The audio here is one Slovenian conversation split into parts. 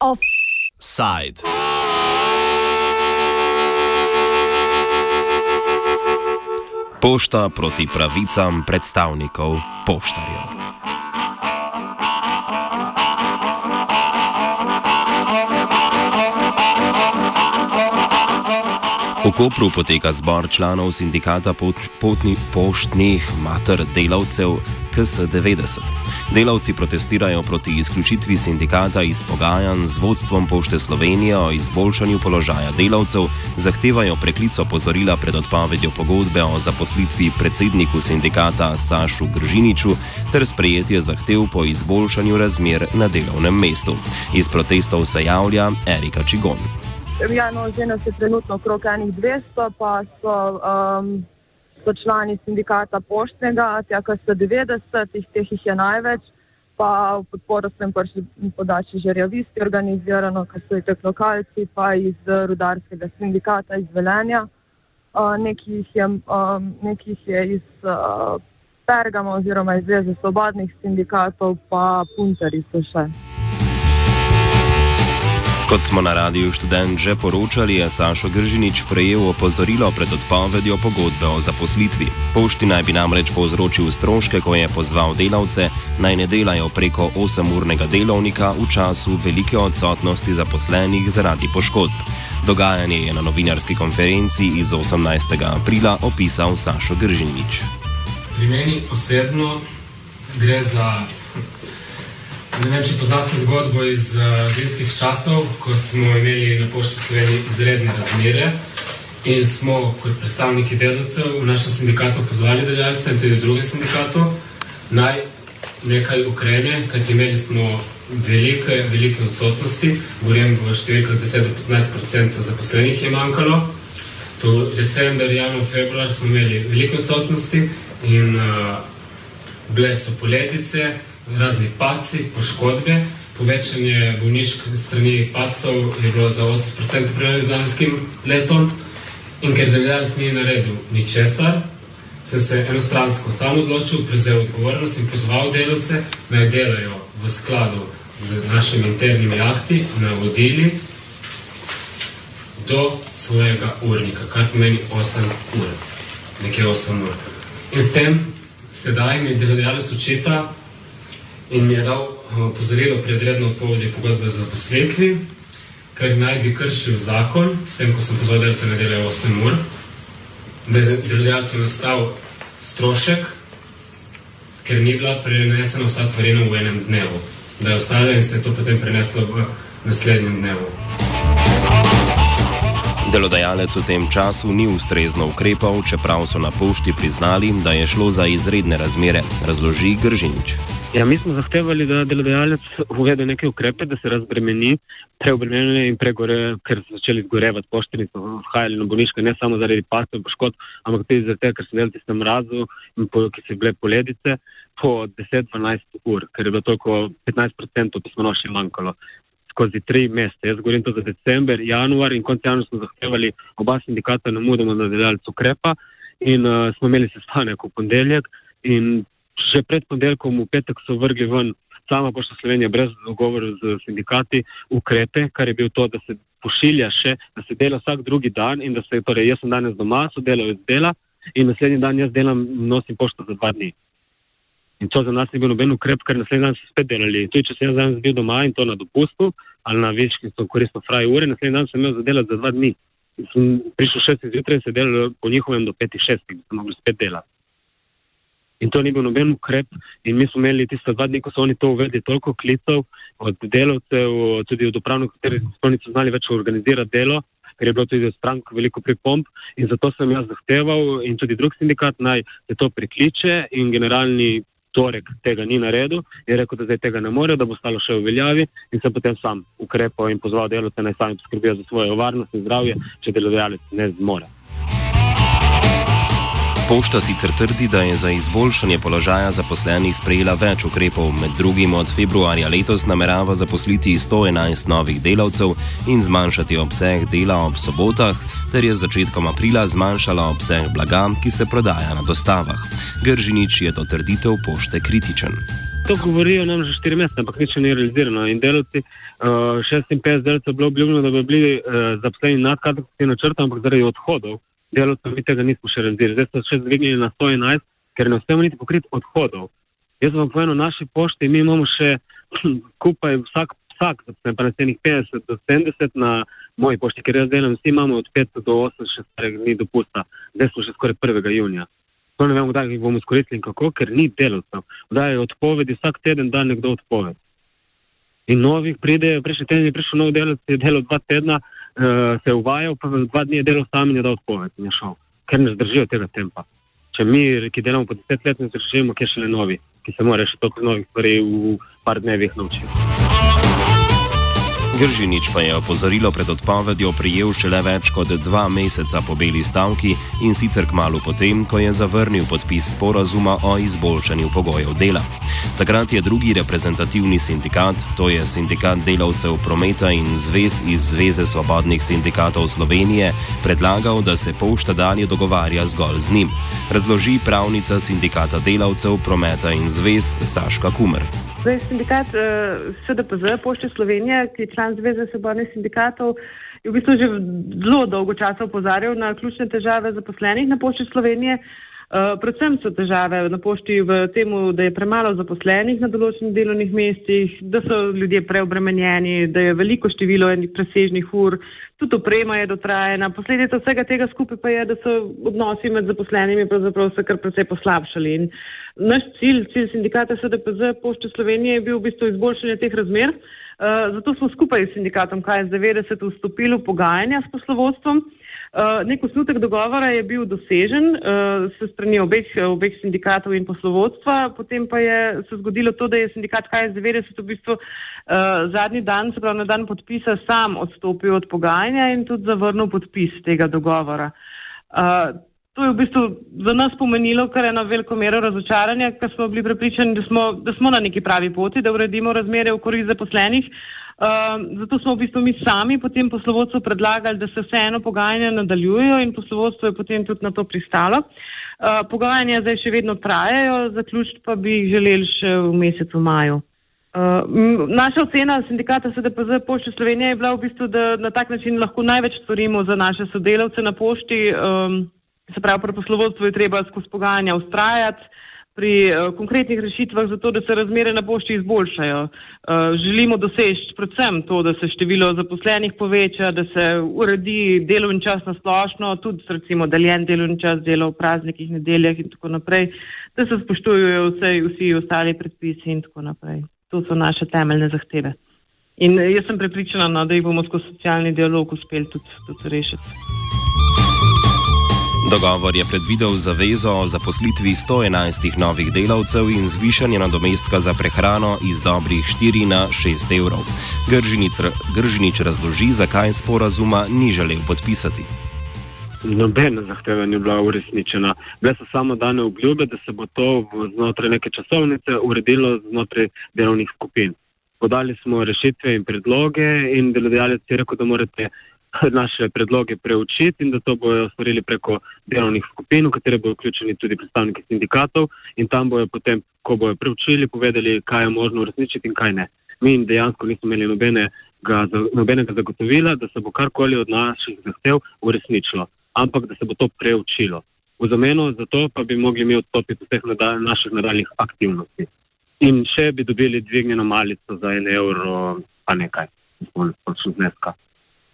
Offside. Pošta proti pravicam predstavnikov poštarjev. V Kopru poteka zbor članov sindikata potni, poštnih mater delavcev KS90. Delavci protestirajo proti izključitvi sindikata iz pogajanj z vodstvom Pošte Slovenije o izboljšanju položaja delavcev, zahtevajo preklic opozorila pred odpovedjo pogodbe o zaposlitvi predsedniku sindikata Sašu Gržiniču ter sprejetje zahtev po izboljšanju razmer na delovnem mestu. Iz protestov se javlja Erika Čigon. Ja, no, zdaj nas je trenutno okrog 200, pa so, um, so člani sindikata Poštnega, tega so 90, teh, teh jih je največ. Pa v podporo sem prišli podači že revisti organizirano, kar so jih lokalci, pa iz rudarskega sindikata iz Velenja. Uh, nekih, je, um, nekih je iz uh, Pergama oziroma iz Zveze svobodnih sindikatov, pa Puntari so še. Kot smo na radiju študent že poročali, je Sašo Gržinič prejel opozorilo pred odpovedjo pogodbe o zaposlitvi. Pošti naj bi namreč povzročil stroške, ko je pozval delavce naj ne delajo preko 8-urnega delovnika v času velike odsotnosti zaposlenih zaradi poškodb. Dogajanje je na novinarski konferenci iz 18. aprila opisal Sašo Gržinič. Pri meni osebno gre za Ne vem, če poznate zgodbo iz uh, zimskih časov, ko smo imeli na pošti Slovenije izredne razmere in smo kot predstavniki delavcev v našem sindikatu pozvali delavce in tudi druge sindikate naj nekaj ukrene, kajti imeli smo velike, velike odsotnosti, govorim v številkah 10 do 15 odstotkov zaposlenih je manjkalo. To december, januar, februar smo imeli velike odsotnosti in uh, bile so poledice razni paci, poškodbe. Povečanje bolniških strani pacov je bilo za 80% primerjali z lanskim letom. In ker delodajalec ni naredil ničesar, sem se enostransko sam odločil, prevzel odgovornost in pozval delavce, naj delajo v skladu z našimi internimi akti, navodili do svojega urnika, kar pomeni 8 ur, nekje 8 ur. In s tem sedaj mi delodajalec očita, in mi je dal eh, opozorilo pred redno odpovedjo pogodbe za posvetli, ker naj bi kršil zakon, s tem, ko sem pozval delce na delo 8 ur, da je delodajalcem nastal strošek, ker ni bila prenesena vsa tvarina v enem dnevu, da je ostala in se je to potem preneslo v naslednjem dnevu. Delodajalec v tem času ni ustrezno ukrepal, čeprav so na pošti priznali, da je šlo za izredne razmere, razloži Gržinič. Ja, mi smo zahtevali, da delodajalec uvede neke ukrepe, da se razbremeni preobremenjene in pregore, ker so začeli zgorevati pošteni, so vhajali na bolniške ne samo zaradi pasov in poškodb, ampak tudi tega, ker so delali tam mrazu in po, ki so bile poledice po 10-12 ur, ker je bilo toliko 15% pismonoši manjkalo skozi tri mesece. Jaz govorim to za december, januar in konec januarja smo zahtevali oba sindikata na mudoma, da delodajalec ukrepa in uh, smo imeli sestanek v ponedeljek in Še pred ponedeljkom v petek so vrgli ven sama pošta Slovenija brez dogovora z sindikati ukrepe, kar je bil to, da se pošilja še, da se dela vsak drugi dan in da se, torej jaz sem danes doma, so delavec dela in naslednji dan jaz delam, nosim pošto za dva dni. In to za nas ni bil noben ukrep, ker naslednji dan so spet delali. Tudi če sem jaz danes bil doma in to na dopustu ali na več, ki so koristno fraj ure, naslednji dan sem imel za delati za dva dni. In sem prišel šest zjutraj in se delal po njihovem do petih šestih, da sem mogel spet delati in to ni bil noben ukrep. In mi smo imeli tiste dva dni, ko so oni to uvedli, toliko klicev od delavcev, tudi od upravnih, kateri so niso znali več organizirati delo, ker je bilo tudi od strank veliko pripomp. In zato sem jaz zahteval in tudi drug sindikat naj se to prikliče in generalni. Torek tega ni naredil, je rekel, da zdaj tega ne more, da bo stalo še v veljavi in sem potem sam ukrepal in pozval delovce naj sami poskrbijo za svojo varnost in zdravje, če delodajalec ne zmore. Pošta sicer trdi, da je za izboljšanje položaja zaposlenih sprejela več ukrepov, med drugim od februarja letos namerava zaposliti 111 novih delavcev in zmanjšati obseg dela ob sobotah, ter je začetkom aprila zmanjšala obseg blaga, ki se prodaja na dostavah. Gržinič je do trditev pošte kritičen. To govorijo nam že 4 mesece, ampak nič ni realizirano. In delavci, uh, 56 delavcev, je bilo obljubljeno, da bi bili uh, zaposleni nad kadrovskim načrtom, ampak zaradi odhodov delavcev mi tega nismo še realizirali. Zdaj so še zvignili na 111, ker ne uspemo niti pokriti odhodov. Jaz vam povem, na naši pošti mi imamo še skupaj vsak, vsak zaposlen, pa na cenih 50 do 70 na moji pošti, ker jaz delam, vsi imamo od 5 do 8 še starega dni dopusta. Zdaj smo še skoraj 1. junija. To ne vemo, kdaj jih bomo izkoristili in kako, ker ni delavcev. Kdaj je odpovedi, vsak teden da nekdo odpoved. In novih pride, prejšnji teden je prišel nov delavec, je delal dva tedna, uh, se je uvajal, pa dva dni je delal sam in je dal odpoved je šel, ker ne zdržijo tega tempa. Če mi, ki delamo po deset let, ne zdržimo, kje šele novi, ki se morajo še toliko novih stvari v par dnevih naučiti. Gržinič pa je opozorilo pred odpovedjo prijel šele več kot dva meseca po beli stavki in sicer kmalo potem, ko je zavrnil podpis sporazuma o izboljšanju pogojev dela. Takrat je drugi reprezentativni sindikat, to je sindikat delavcev prometa in zvez iz Zveze svobodnih sindikatov Slovenije, predlagal, da se pošta dalje dogovarja zgolj z njim. Razloži pravnica sindikata delavcev prometa in zvez Saška Kumer. Zdaj, sindikat uh, eh, SDPZ, Pošte Slovenije, ki je član Zveze svobodnih sindikatov, je v bistvu že zelo dolgo časa opozarjal na ključne težave zaposlenih na Pošti Slovenije. Uh, predvsem so težave na pošti v tem, da je premalo zaposlenih na določenih delovnih mestih, da so ljudje preobremenjeni, da je veliko število presežnih ur, tudi oprema je dotrajena. Posledica vsega tega skupaj pa je, da so odnosi med zaposlenimi pravzaprav se kar precej poslabšali. In naš cilj, cilj sindikata SDPZ Pošte Slovenije je bil v bistvu izboljšanje teh razmer. Uh, zato smo skupaj s sindikatom KS90 vstopili v pogajanja s poslovodstvom. Uh, nek osnutek dogovora je bil dosežen uh, s strani obeh, obeh sindikatov in poslovodstva, potem pa je se zgodilo to, da je sindikat KS90 v bistvu uh, zadnji dan, se pravi na dan podpisa, sam odstopil od pogajanja in tudi zavrnil podpis tega dogovora. Uh, to je v bistvu za nas pomenilo kar eno veliko mero razočaranja, ker smo bili prepričani, da smo, da smo na neki pravi poti, da uredimo razmere v korist zaposlenih. Um, zato smo v bistvu mi sami potem poslovodstvu predlagali, da se vseeno pogajanja nadaljujejo in poslovodstvo je potem tudi na to pristalo. Uh, pogajanja zdaj še vedno trajajo, zaključiti pa bi jih želeli še v mesecu maju. Uh, naša ocena sindikata SDPZ Pošte Slovenije je bila v bistvu, da na tak način lahko največ storimo za naše sodelavce na pošti. Um, se pravi, pri poslovodstvu je treba skozi pogajanja ustrajati pri uh, konkretnih rešitvah za to, da se razmere na pošti izboljšajo. Uh, želimo doseči predvsem to, da se število zaposlenih poveča, da se uredi delovni čas na splošno, tudi recimo deljen delovni čas, delo v praznikih, nedeljah in tako naprej, da se spoštujejo vse, vsi ostali predpisi in tako naprej. To so naše temeljne zahteve. In jaz sem prepričana, no, da jih bomo skozi socialni dialog uspeli tudi, tudi rešiti. Dogovor je predvidel zavezo o zaposlitvi 111 novih delavcev in zvišanje nadomestka za prehrano iz dobrih 4 na 6 evrov. Gržinic, Gržinič razloži, zakaj sporazuma ni želel podpisati. Nobena zahteva ni bila uresničena. Bile so samo dane obljube, da se bo to znotraj neke časovnice uredilo znotraj delovnih skupin. Podali smo rešitve in predloge in delodajalec je rekel, da morate naše predloge preučiti in da to bojo storili preko delovnih skupin, v katere bojo vključeni tudi predstavniki sindikatov in tam bojo potem, ko bojo preučili, povedali, kaj je možno uresničiti in kaj ne. Mi dejansko nismo imeli nobenega, nobenega zagotovila, da se bo karkoli od naših zahtev uresničilo, ampak da se bo to preučilo. V zameno za to pa bi mogli mi odstopiti vseh nadal, naših nadaljnih aktivnosti. In še bi dobili dvignjeno malico za en evro, pa nekaj, spolno zneska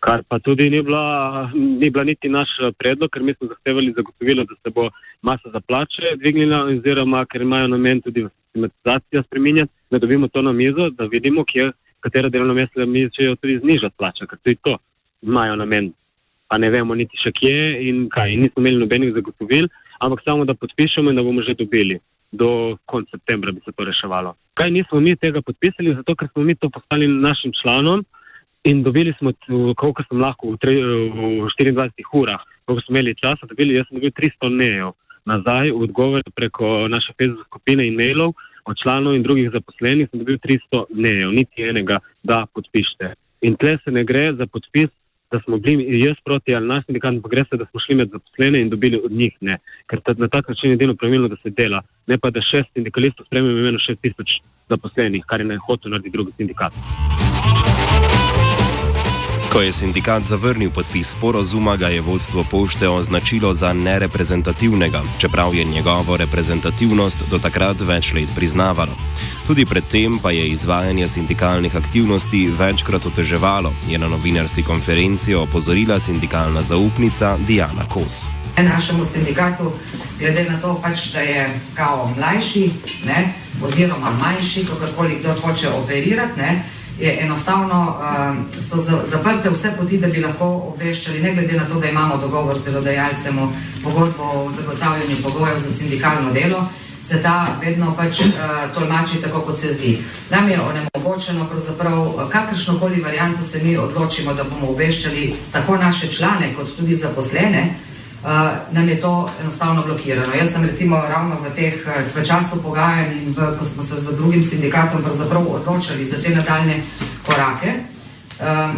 kar pa tudi ni bila, ni bila niti naš eh, predlog, ker mi smo zahtevali zagotovilo, da se bo masa za plače dvignila, oziroma ker imajo namen tudi sistematizacijo spreminjati, da dobimo to na mizo, da vidimo, kje, katera delovna mesta mi želijo tudi znižati plače, ker tudi to imajo namen, pa ne vemo niti še kje in kaj. In nismo imeli nobenih zagotovil, ampak samo da podpišemo in da bomo že dobili. Do konca septembra bi se to reševalo. Kaj nismo mi tega podpisali? Zato, ker smo mi to poslali našim članom, In dobili smo, koliko sem lahko v, tre, v 24 urah, koliko smo imeli časa, dobili, jaz sem dobil 300 nejev nazaj odgovor preko naše Facebook skupine in mailov od članov in drugih zaposlenih, sem dobil 300 dnev, niti enega, da podpišete. In tle se ne gre za podpis, da smo bili jaz proti ali naš sindikat, ampak gre se, da smo šli med zaposlene in dobili od njih ne. Ker na tak način je edino pravilno, da se dela, ne pa da šest sindikalistov spremlja imeno šest tisoč zaposlenih, kar je ne hotel narediti drugi sindikat. Ko je sindikat zavrnil podpis sporozuma, ga je vodstvo pošte označilo za nereprezentativnega, čeprav je njegovo reprezentativnost do takrat več let priznavalo. Tudi predtem pa je izvajanje sindikalnih aktivnosti večkrat oteževalo, je na novinarski konferenci opozorila sindikalna zaupnica Diana Kos. Našemu sindikatu, glede na to, pač, da je kao mlajši, ne, oziroma manjši, kakorkoli kdo hoče operirati, ne, je enostavno, uh, so zaprte vse poti, da bi lahko obveščali, ne glede na to, da imamo dogovor z delodajalcem o pogodbo o zagotavljanju pogojev za sindikalno delo, se ta vedno pač uh, tolmači tako, kot se zdi. Nam je onemogočeno, pravzaprav, kakršno koli varianto se mi odločimo, da bomo obveščali tako naše člane, kot tudi zaposlene, uh, nam je to enostavno blokirano. Jaz sem recimo ravno v teh v času pogajanj in v, ko smo se z drugim sindikatom odločili za te nadaljne korake. Uh,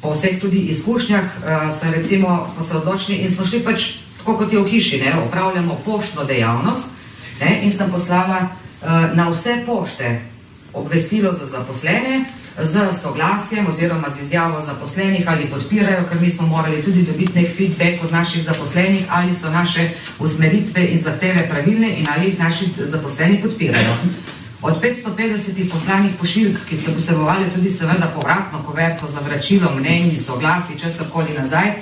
po vseh tudi izkušnjah uh, recimo, smo se odločili in smo šli pač tako kot je v hiši, ne, upravljamo poštno dejavnost ne, in sem poslala uh, na vse pošte obvestilo za zaposlene, z soglasjem oziroma z izjavo zaposlenih ali podpirajo, ker mi smo morali tudi dobiti nek feedback od naših zaposlenih, ali so naše usmeritve in zahteve pravilne in ali jih naši zaposleni podpirajo. Od 550 poslanih pošiljk, ki so posebovali tudi seveda povratno koverto za vračilo mnenji, soglasi, česarkoli nazaj,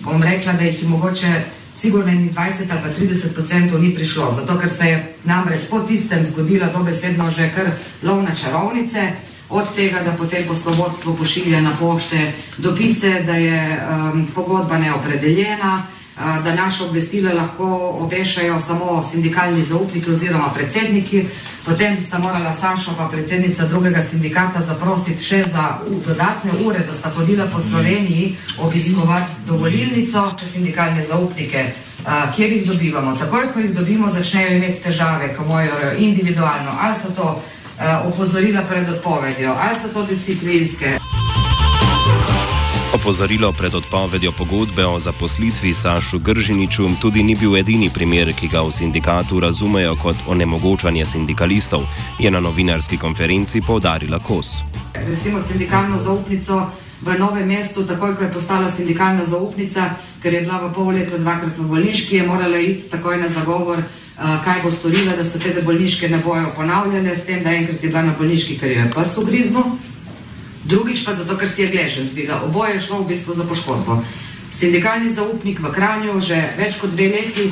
bom rekla, da jih je mogoče sigurno 20 ali pa 30 odstotkov ni prišlo, zato ker se je namreč po tistem zgodila dobesedno že kar lov na čarovnice, od tega, da potem poslovodstvo pošilja na pošte dopise, da je um, pogodba neopredeljena, uh, da naše obvestile lahko obešajo samo sindikalni zaupniki oziroma predsedniki. Potem sta morala Sašo pa predsednica drugega sindikata zaprositi še za dodatne ure, da sta hodila po Sloveniji obiskovati dovolilnico, če sindikalne zaupnike, uh, kjer jih dobivamo. Takoj, ko jih dobimo, začnejo imeti težave, ko mojo individualno, ali so to opozorila pred odpovedjo, ali so to disciplinske. Opozorilo pred odpovedjo pogodbe o zaposlitvi Sašu Gržiniču tudi ni bil edini primer, ki ga v sindikatu razumejo kot onemogočanje sindikalistov, je na novinarski konferenci povdarila Kos. Recimo sindikalno zaupnico v novem mestu, takoj ko je postala sindikalna zaupnica, ker je bila v pol leta dvakrat v bolniški, je morala iti takoj na zagovor kaj bo storila, da se te bolniške ne bojo ponavljale, s tem, da enkrat je bila na bolniški, ker je pa so grizno, drugič pa zato, ker si je gležen zbiga. Oboje je šlo v bistvu za poškodbo. Sindikalni zaupnik v Kranju že več kot dve leti,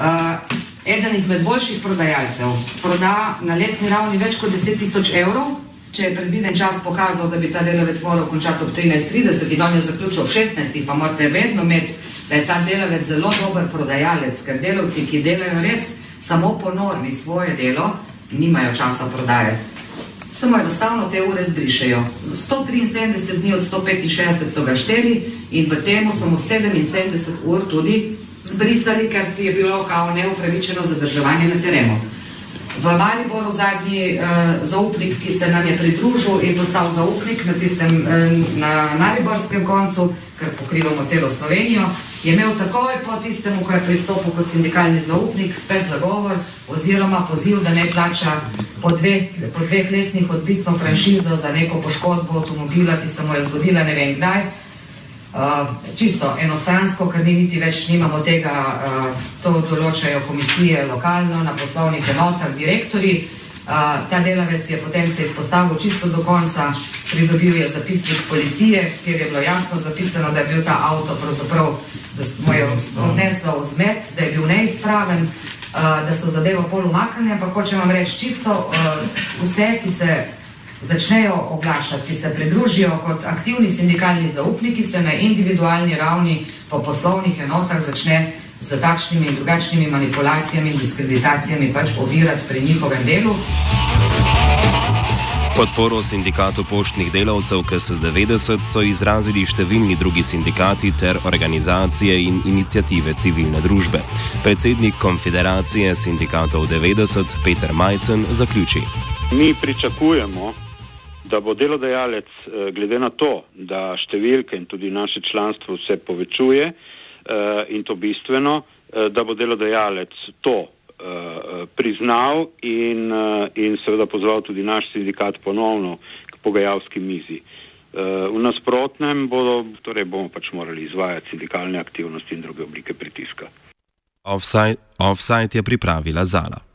uh, eden izmed boljših prodajalcev, proda na letni ravni več kot 10 tisoč evrov, če je predviden čas pokazal, da bi ta delavec moral končati ob 13.30 in on je zaključil ob 16. pa morate vedno imeti da je ta delavec zelo dober prodajalec, ker delavci, ki delajo res samo po normi svoje delo, nimajo časa prodajati. Samo enostavno te ure zbrišajo. 173 dni od 165 so ga šteli in v temu so mu 77 ur tudi zbrisali, ker si je bilo kao neupravičeno zadrževanje na terenu. V Mariboru zadnji uh, zaupnik, ki se nam je pridružil in postal zaupnik na tistem uh, na Mariborskem koncu, ker pokrivamo celo Slovenijo, je imel takoj po tistem, ko je pristopil kot sindikalni zaupnik, spet zagovor oziroma poziv, da ne plača po dveh, po dveh letnih odbitno franšizo za neko poškodbo avtomobila, ki se mu je zgodila ne vem kdaj. Uh, čisto enostransko, ker mi niti več nimamo tega, uh, to določajo komisije lokalno, na poslovnih enotah, direktori. Uh, ta delavec je potem se izpostavil čisto do konca, pridobil je zapisnik policije, kjer je bilo jasno zapisano, da je bil ta avto pravzaprav da smo jo odnesli v zmed, da je bil neizpraven, uh, da so zadevo pol umaknjene, ampak hočem vam reči čisto uh, vse, ki se začnejo oglašati, ki se pridružijo kot aktivni sindikalni zaupniki, se na individualni ravni po poslovnih enotah začne z takšnimi in drugačnimi manipulacijami in diskreditacijami pač ovirati pri njihovem delu. Podporo sindikatu poštnih delavcev KS90 so izrazili številni drugi sindikati ter organizacije in inicijative civilne družbe. Predsednik Konfederacije sindikatov 90 Peter Majcen zaključi. Mi pričakujemo, da bo delodajalec, eh, glede na to, da številke in tudi naše članstvo se povečuje eh, in to bistveno, eh, da bo delodajalec to priznal in, in seveda pozval tudi naš sindikat ponovno k pogajalski mizi. V nasprotnem bodo, torej bomo pač morali izvajati sindikalne aktivnosti in druge oblike pritiska. Offside, offside je pripravila Zala.